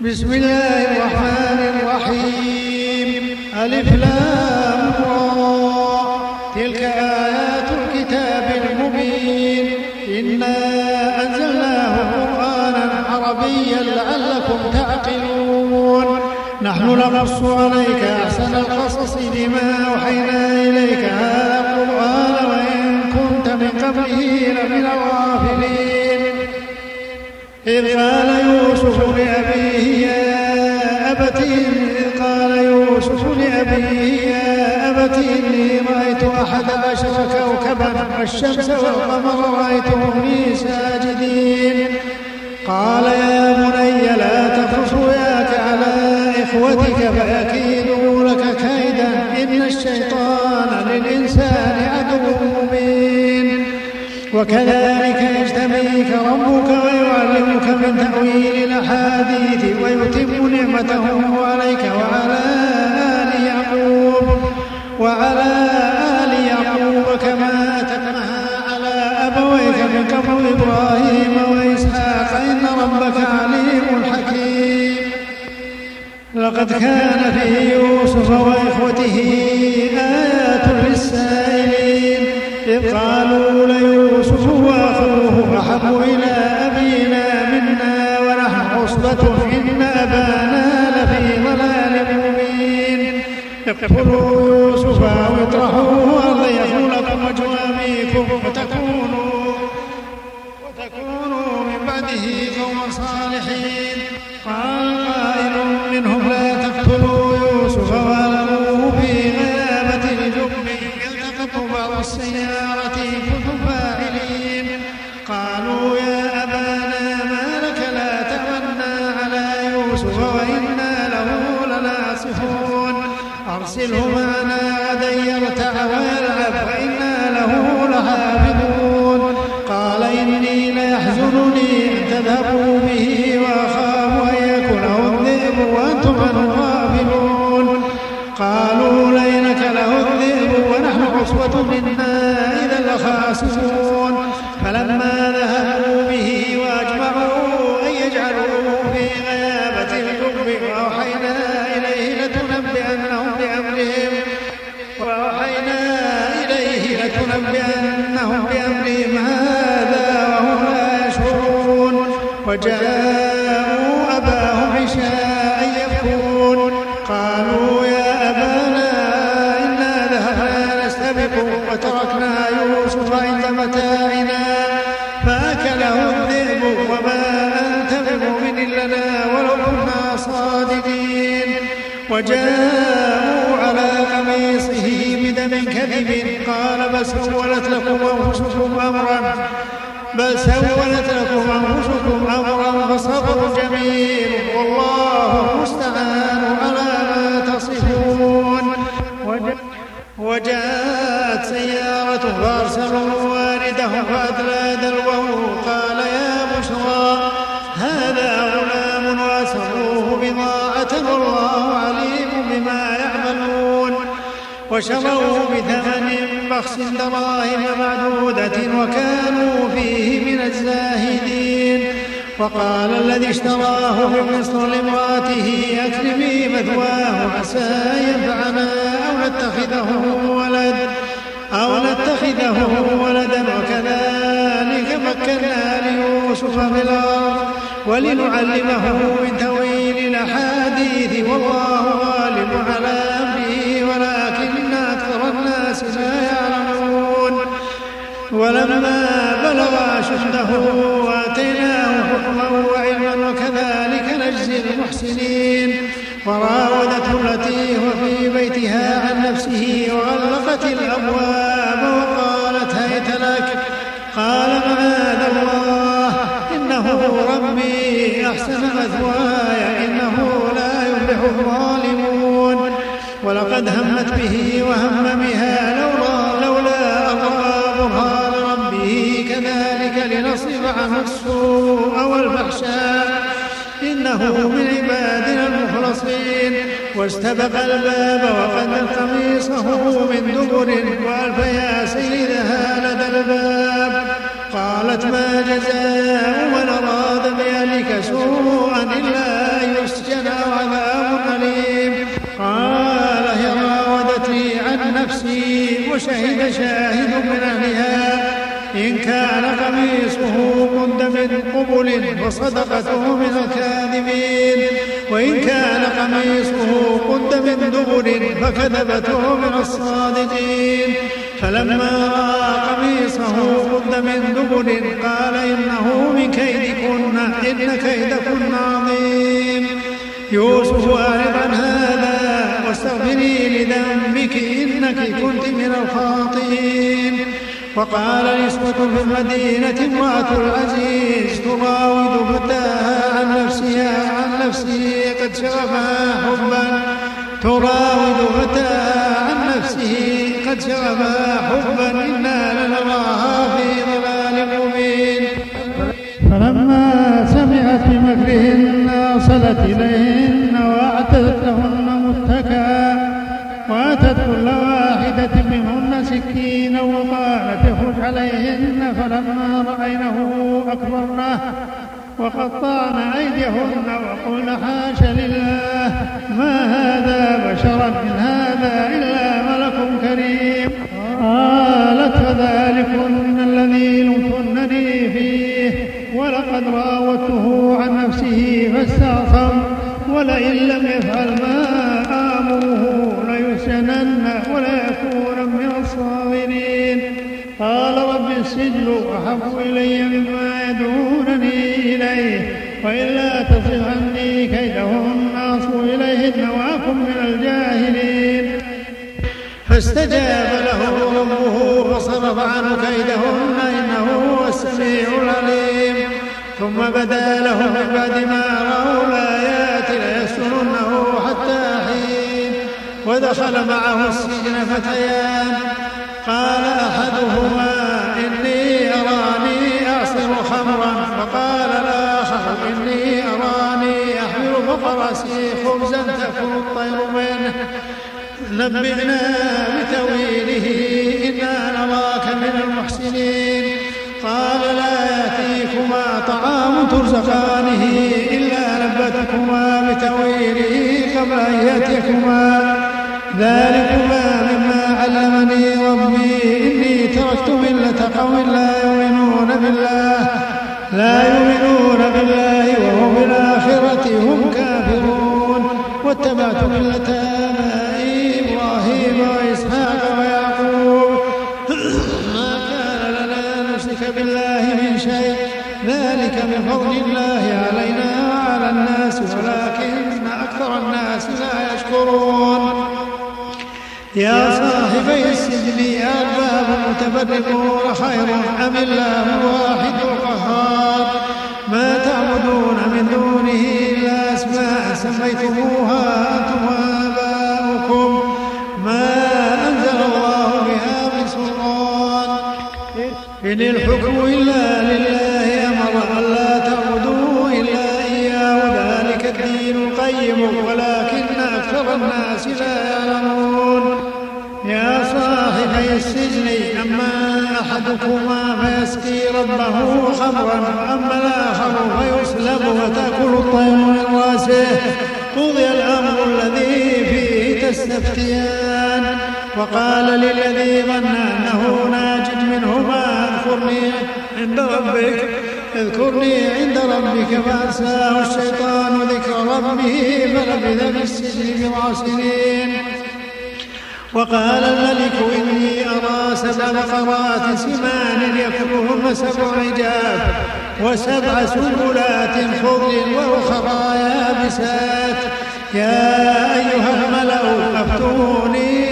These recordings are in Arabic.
بسم الله الرحمن الرحيم. ألف لام تلك آيات الكتاب المبين. إنا أنزلناه قرآنا عربيا لعلكم تعقلون. نحن نقص عليك أحسن القصص بما أوحينا إليك. هذا القرآن وإن كنت من قبله لمن الغافلين. إذ قال يوسف لأبيه يا أبت إذ قال يوسف لأبيه يا أبت إني رأيت أحد عشر كوكبا والشمس والقمر رأيتهم لي ساجدين. قال يا بني لا تقص رؤياك على إخوتك فيكيدوا لك كيدا. إن الشيطان للإنسان عدو مبين. وكذلك يجتبيك ربك ويعلمك من تأويل الأحاديث ويتم نعمته عليك وعلى آل يعقوب وعلى آل يعقوب كما أتمها على أبويك من قبل إبراهيم وإسحاق. إن ربك عليم حكيم. لقد كان في يوسف وإخوته آيات للسائلين إذ قالوا ليوسف أحب إلى أبينا منا ونحن عصبة إن أبانا لفي ضلال مبين. اقتلوا يوسف أو اطرحوه أرض لكم وجه وتكونوا وتكونوا من بعده قوما صالحين. قال قائل منهم لا تقتلوا وجاءوا على قميصه بدم كذب. قال بل سولت لكم أنفسكم أمرا بل سولت لكم أنفسكم أمرا فصبر جميل. والله المستعان على ما تصفون. وجاءت سيارة فأرسلوا واردهم فأدلى بما يعملون وشروه بثمن بخس دراهم معدودة وكانوا فيه من الزاهدين. وقال الذي اشتراه من مصر لامرأته أكرمي مثواه عسى ينفعنا أو نتخذه ولد أو نتخذه ولدا. وكذلك مكنا ليوسف في الأرض ولنعلمه من تأويل الأحاديث والله غالب على أمره ولكن أكثر الناس لا يعلمون. ولما بلغ أشده وآتيناه حكما وعلما وكذلك نجزي المحسنين. وراودته التي هو في بيتها عن نفسه وغلقت الأبواب وقالت هيت لك. قال معاذ الله؟ إنه ربي أحسن مثواي إنه لا يفلح الظالمون. ولقد همت به وهم بها لولا لولا أن رأى برهان ربه كذلك لنصرف عنه السوء والفحشاء. إنه من عبادنا المخلصين. واستبق الباب وقد قميصه من دبر وألف يا سيدها لدى الباب قالت ما جزاء من أراد بأهلك سوءا شاهد من أهلها إن كان قميصه قد من قبل فصدقته من الكاذبين وإن كان قميصه قد من دبر فكذبته من الصادقين. فلما رأى قميصه قد من دبر قال إنه من كيدكن إن كيدكن عظيم. يوسف أعرض عن هذا واستغفري لذنبك إنك كنت من الخاطئين. وقال نسوة في المدينة امرأة العزيز تراود فتاها عن نفسها عن نفسه قد شغفها حبا. تراود فتاها عن نفسه قد شغفها حبا. إنا لنراها في ضلال مبين. فلما سمعت بمكرهن أرسلت إليهن فلما رأينه أكبرنه وقطعن أيديهن وقلن حاش لله ما هذا بشرا من هذا إلا ملك كريم. قالت فذلكن الذي لمتنني فيه ولقد راودته عن نفسه فاستعصم ولئن لم يفعل ما آمره ليسجنن السجن أحب إلي مما يدعونني إليه وإلا تصف عني كيدهن أصب إليهن وأكن من الجاهلين. فاستجاب له ربه فصرف عنه كيدهن إنه هو السميع العليم. ثم بدا لهم من بعد ما رأوا الآيات ليسجننه حتى حين ودخل معه السجن فتيان نبئنا بتويله إنا نراك من المحسنين. قال لا يأتيكما طعام ترزقانه إلا نبتكما بتويله قبل أن يأتيكما ذلكما مما علمني ربي. إني تركت ملة قوم لا يؤمنون بالله. لا يؤمنون بالله وهم بالآخرة هم كافرون. واتبعت ملة فضل الله علينا وعلى الناس ولكن أكثر الناس لا يشكرون. يا صاحبي السجن أرباب متفرقون خير أم الله الواحد القهار؟ ما تعبدون من دونه إلا أسماء سميتموها أنتم وآباؤكم. ما أنزل الله بها من سلطان. إن الحكم إلا الناس لا يعلمون يا صاحبي السجن أما أحدكما فيسقي ربه خمرا وأما الآخر فيصلب وتأكل الطير من رأسه. قضي الأمر الذي فيه تستفتيان. وقال للذي ظن أنه ناج منهما اذكرني عند ربك. اذكرني عند ربك فأنساه الشيطان ذكر ربه فلبث في السجن بضع سنين وقال الملك إني أرى سبع بقرات سمان يأكلهن سبع عجاف وسبع سنبلات خضر وأخرى يابسات. يا أيها الملأ أفتوني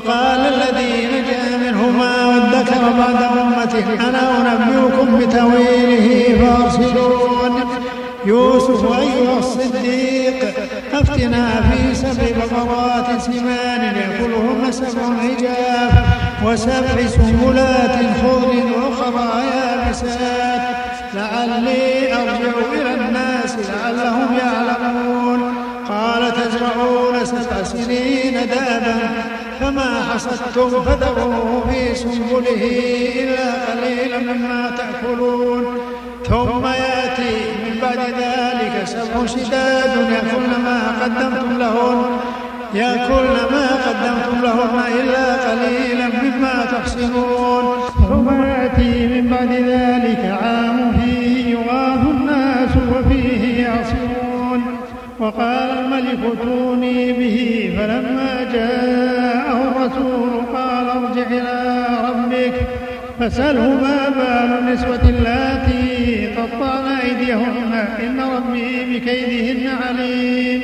وقال الذي نجا منهما وادكر بعد أمته أنا أنبئكم بتويله فأرسلون. يوسف أيها الصديق أفتنا في سبع بقرات سمان يأكلهن سبع عجاف وسبع سنبلات خضر وأخرى يابسات. لعلي أرجع إلى الناس لعلهم يعلمون. قال تزرعون سبع سنين دابا فما حصدتم فذروه في سنبله إلا قليلا مما تأكلون. ثم يأتي من بعد ذلك سبع شداد يأكلن ما قدمتم لهن. يأكلن ما قدمتم لهن إلا قليلا مما تحصنون ثم يأتي من بعد ذلك عام فيه يغاث الناس وفيه يعصرون. وقال الملك ائتوني به فلما جاءه الرسول قال ارجع إلى ربك فاسأله ما بال النسوة اللاتي قطعن أيديهن إن ربي بكيدهن عليم.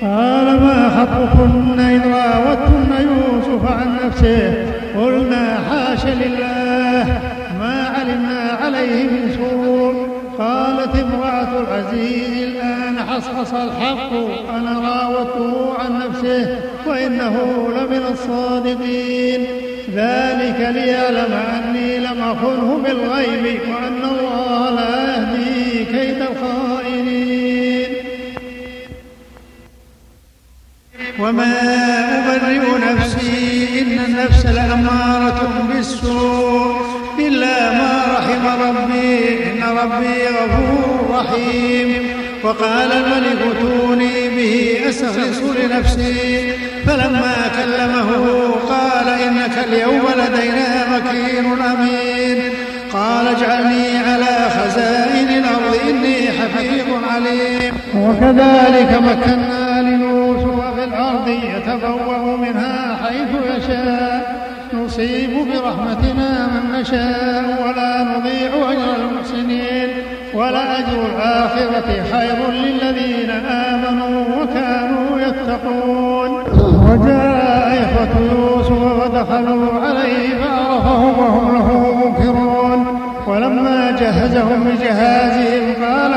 قال ما خطبكن إذ راوتن يوسف عن نفسه؟ قلنا حاش لله. ما علمنا عليه من سوء. قالت امرأة العزيز الآن حصحص الحق. أنا راودته عن نفسه وإنه لمن الصادقين. ذلك ليعلم أني لم أخنه بالغيب وأن الله لا يهدي كيد الخائنين. وما أبرئ نفسي إن النفس لأمارة بالسوء إلا ما رحم ربي ربي غفور رحيم. وقال الملك ائتوني به أستخلص لنفسي. فلما كلمه قال إنك اليوم لدينا مكين أمين. قال اجعلني على خزائن الأرض إني حفيظ عليم. وكذلك مكنا ليوسف في الأرض يتبوأ منها حيث يشاء. نصيب برحمتنا من نشاء ولا نضيع أجر المحسنين ولأجر الآخرة خير للذين آمنوا وكانوا يتقون. وجاء إخوة يوسف فدخلوا عليه فعرفهم وهم له جهزهم بجهازهم قال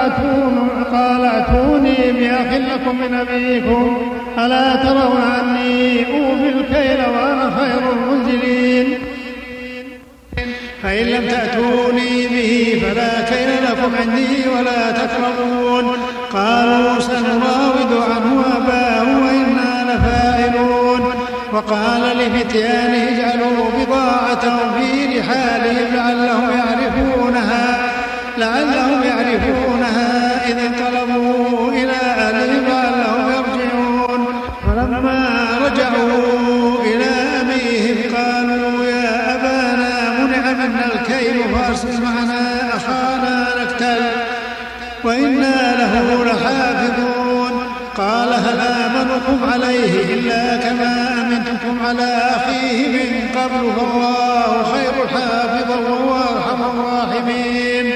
قال أتوني بأخ لكم من أبيكم ألا ترون أني أوفي الكيل وأنا خير المنزلين؟ فإن لم تأتوني به فلا كيل لكم عندي ولا تقربون. قالوا سنراود عنه أباه وإنا لفاعلون. وقال لفتيانه اجعلوا بضاعتهم في رحالهم لعلهم الكيل فأرسل معنا أخانا نكتل وإنا له لحافظون. قال هل آمنكم عليه إلا كما أمنتكم على أخيه من قبل فالله خير حافظا وهو أرحم الراحمين.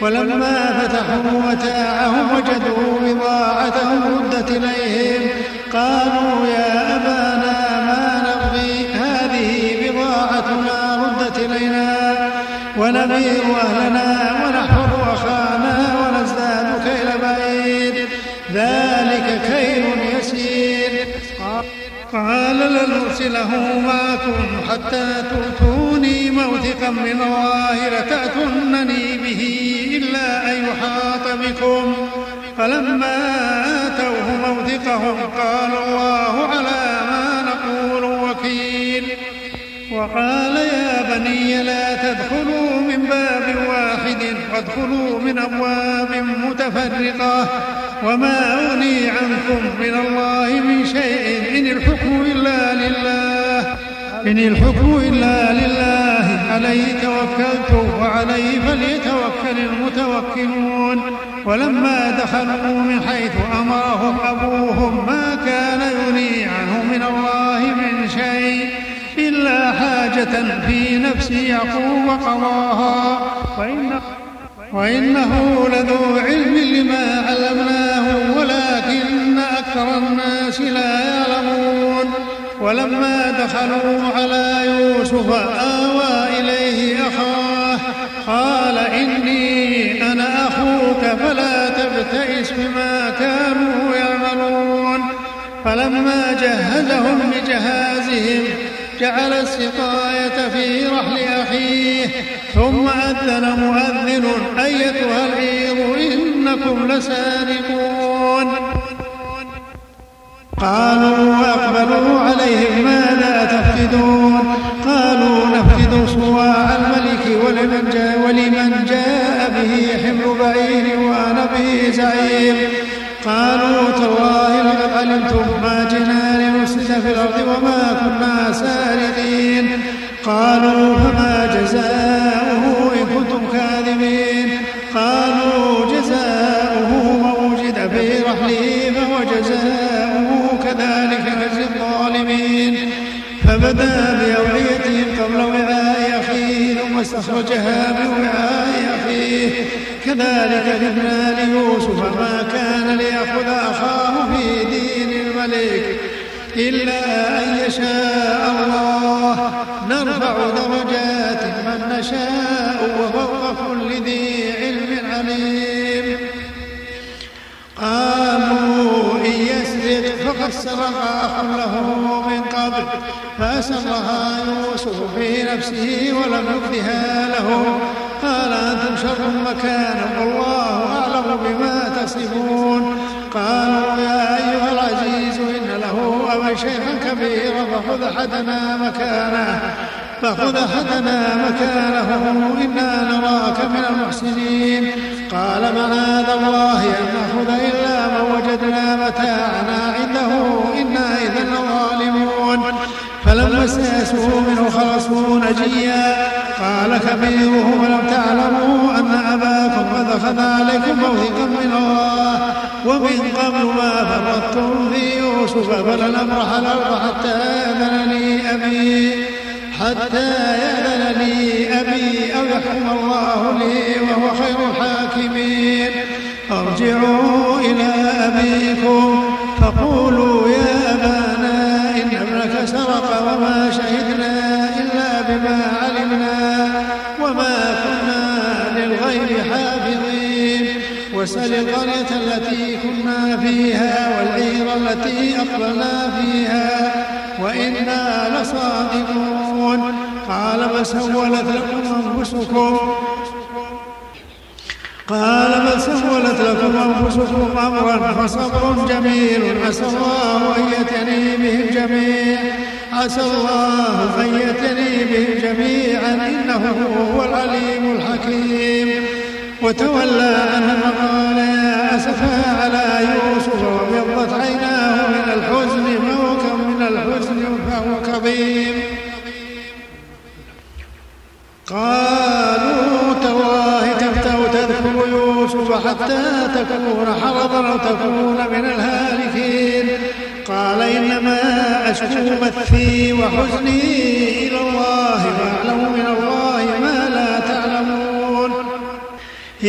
ولما فتحوا متاعهم وجدوا بضاعتهم ردت إليهم قالوا يا أبانا ونغير أهلنا ونحفظ أخانا ونزداد كيل بعيد ذلك كيل يسير. قال لن أرسله معكم حتى تؤتوني موثقا من الله لتأتونني به إلا أن يحاط بكم. فلما آتوه موثقهم قال الله على وقال يا بني لا تدخلوا من باب واحد وادخلوا من أبواب متفرقة. وما أغني عنكم من الله من شيء إن الحكم إلا لله. إن الحكم إلا لله عليه توكلت وعليه فليتوكل المتوكلون. ولما دخلوا من حيث أمرهم أبوهم ما كان يغني عنهم من الله من حاجة في نفس يعقوب قضاها. وإن وإنه لذو علم لما علمناه ولكن أكثر الناس لا يعلمون. ولما دخلوا على يوسف آوى إليه أخاه قال إني أنا أخوك فلا تبتئس بما كانوا يعملون. فلما جهزهم بجهازهم جعل السقاية في رحل أخيه ثم أذن مؤذن أيتها العير إنكم لسارقون. قالوا وأقبلوا عليهم ماذا تفقدون؟ قالوا نفقد صواع الملك ولمن جاء, قالوا فما جزاؤه إن كنتم كاذبين. قالوا جزاؤه من وجد في رحله فهو جزاؤه كذلك نجزي الظالمين. فبدا بأوعيتهم قبل وعاء أخيه ثم استخرجها من وعاء أخيه. كذلك جبنا ليوسف ما كان ليأخذ أخاه في دين الملك إلا أن يشاء الله. نرفع درجات من نشاء وفوق كل ذي علم عليم. قالوا إن يسرق فقد سرق أخ له من قبل. فأسرها يوسف في نفسه ولم يبدها له. قال أنتم شر مكانا والله أعلم بما تصفون. قالوا يا أيها أبا شيخا كبيرا فخذ أحدنا مكانه فخذ أحدنا مكانه إنا نراك من المحسنين. قال معاذ الله أن نأخذ إلا من وجدنا متاعنا عنده إنا إذا لظالمون. فلما استيأسوا منه خلصوا نجيا. قال كبيرهم ألم تعلموا أن أباكم قد أخذ عليكم موثقا من الله؟ ومن قبل ما فرطتم في يوسف فلن أبرح الأرض حتى يأذن لي أبي حتى يأذن لي أبي أو يحكم الله لي وهو خير الحاكمين. أرجعوا إلى أبيكم فقولوا يا أبانا إن ابنك سرق وما شهدنا إلا بما علمنا وما كنا للغيب حافظين واسأل القرية التي كنا فيها والعير التي أقبلنا فيها وإنا لصادقون. قال ما سولت لكم أنفسكم. قال بل سولت لكم أنفسكم أمرا فصبر جميل. عسى الله أن يأتني بهم جميعا. عسى الله أن يأتني بهم جميعا. إنه هو العليم الحكيم. وتولى عنهم وقال يا أسفى على يوسف وابيضت عيناه من الحزن كم من الحزن فهو كظيم. قالوا تالله تفتأ تذكر يوسف حتى تكون حرضا أو تكون من الهالكين. قال إنما أشكو بثي وحزني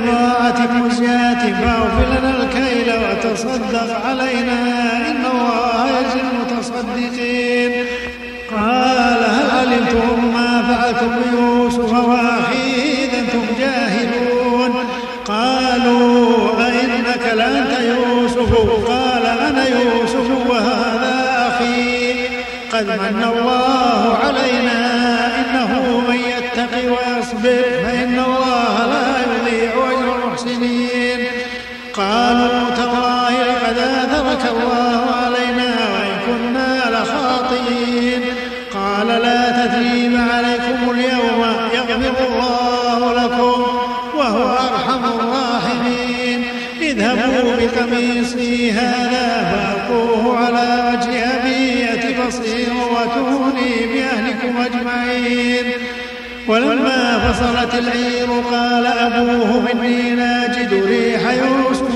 ببضاعة مزجاة فاغفر لنا الكيل وتصدق علينا إن الله يجزي المتصدقين. قال هل علمتم ما فعلتم بيوسف وأخيه إذا أنتم جاهلون؟ قالوا أئنك لأنت يوسف؟ قال أنا يوسف وهذا أخي. قد من الله علينا إنه من يتق ويصبر. فإن قالوا تالله لقد آثرك الله علينا وإن كنا لخاطئين. قال لا تثريب عليكم اليوم يغفر الله لكم وهو أرحم الراحمين. اذهبوا بقميصي هذا فألقوه على وجه أبي يأت بصيرا واتوني بأهلكم أجمعين. ولما فصلت العير قال أبوهم إني لاجد ريح يوسف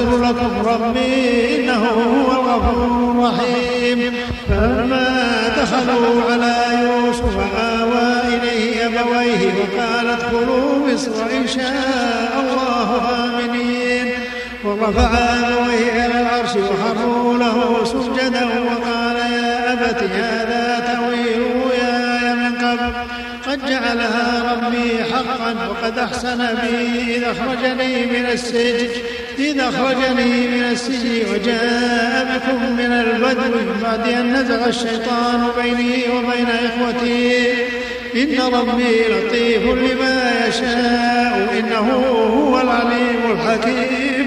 أستغفر لكم ربي إنه هو الغفور الرحيم فلما دخلوا على يوسف آوى إليه أبويه وقال ادخلوا مصر إن شاء الله رفع أبويه إلى العرش وخروا له سجدا وقال يا أبت هذا قد جعلها ربي حقا وقد أحسن بي إذ أخرجني من السجن إذ أخرجني من السجن وجاء بكم من البدو من بعد أن نزغ الشيطان بيني وبين إخوتي. إن ربي لطيف لما يشاء إنه هو العليم الحكيم.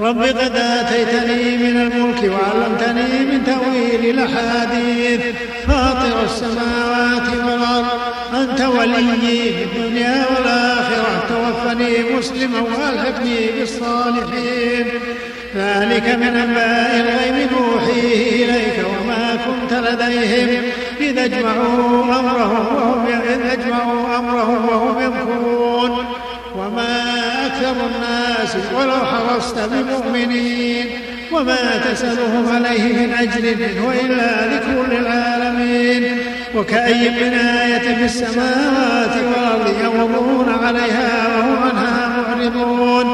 رب قد آتيتني من الملك وعلمتني من تأويل الأحاديث. فاطر السماوات والأرض أنت وليي في الدنيا والآخرة. توفني مسلما وألحقني بالصالحين. ذلك من أنباء الغيب نوحيه إليك وما كنت لديهم. إذا أجمعوا أمرهم وهم إذ أجمعوا أمرهم وهم يمكرون. وما أكثر الناس ولو حرصت بمؤمنين وما تسألهم عليه من أجر منه إلا ذكر للعالمين. وكأي من آية في السماوات والأرض يمرون عليها وهم عنها معرضون.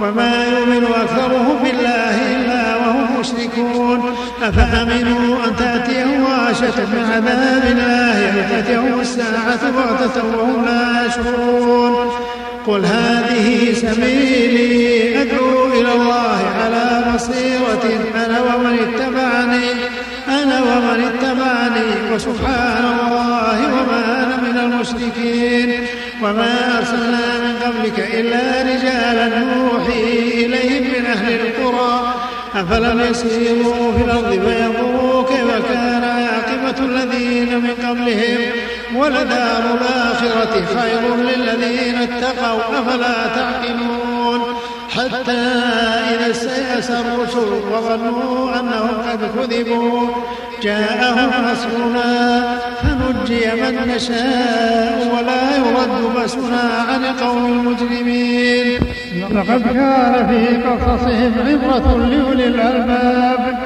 وما يؤمن أكثرهم بالله إلا وهم مشركون. أفأمنوا أن تأتيهم واشة من عذاب الله أو تأتيهم الساعة بغتة وهم لا يشعرون. قل هذه سبيلي أدعو إلى الله على بصيرة. أنا ومن اتبعني أنا ومن اتبعني. وسبحان الله وما أنا من المشركين. وما أرسلنا من قبلك إلا رجالا نوحي إليهم من أهل القرى. أفلم يسيروا في الأرض فينظروا ولدار الآخرة خير للذين اتقوا أفلا تعقلون؟ حتى إذا استيأس الرسل وظنوا أنهم قد كذبوا جاءهم نصرنا فنجي من نشاء ولا يرد بأسنا عن القوم المجرمين. لقد كان في قصصهم عبرة لأولي الألباب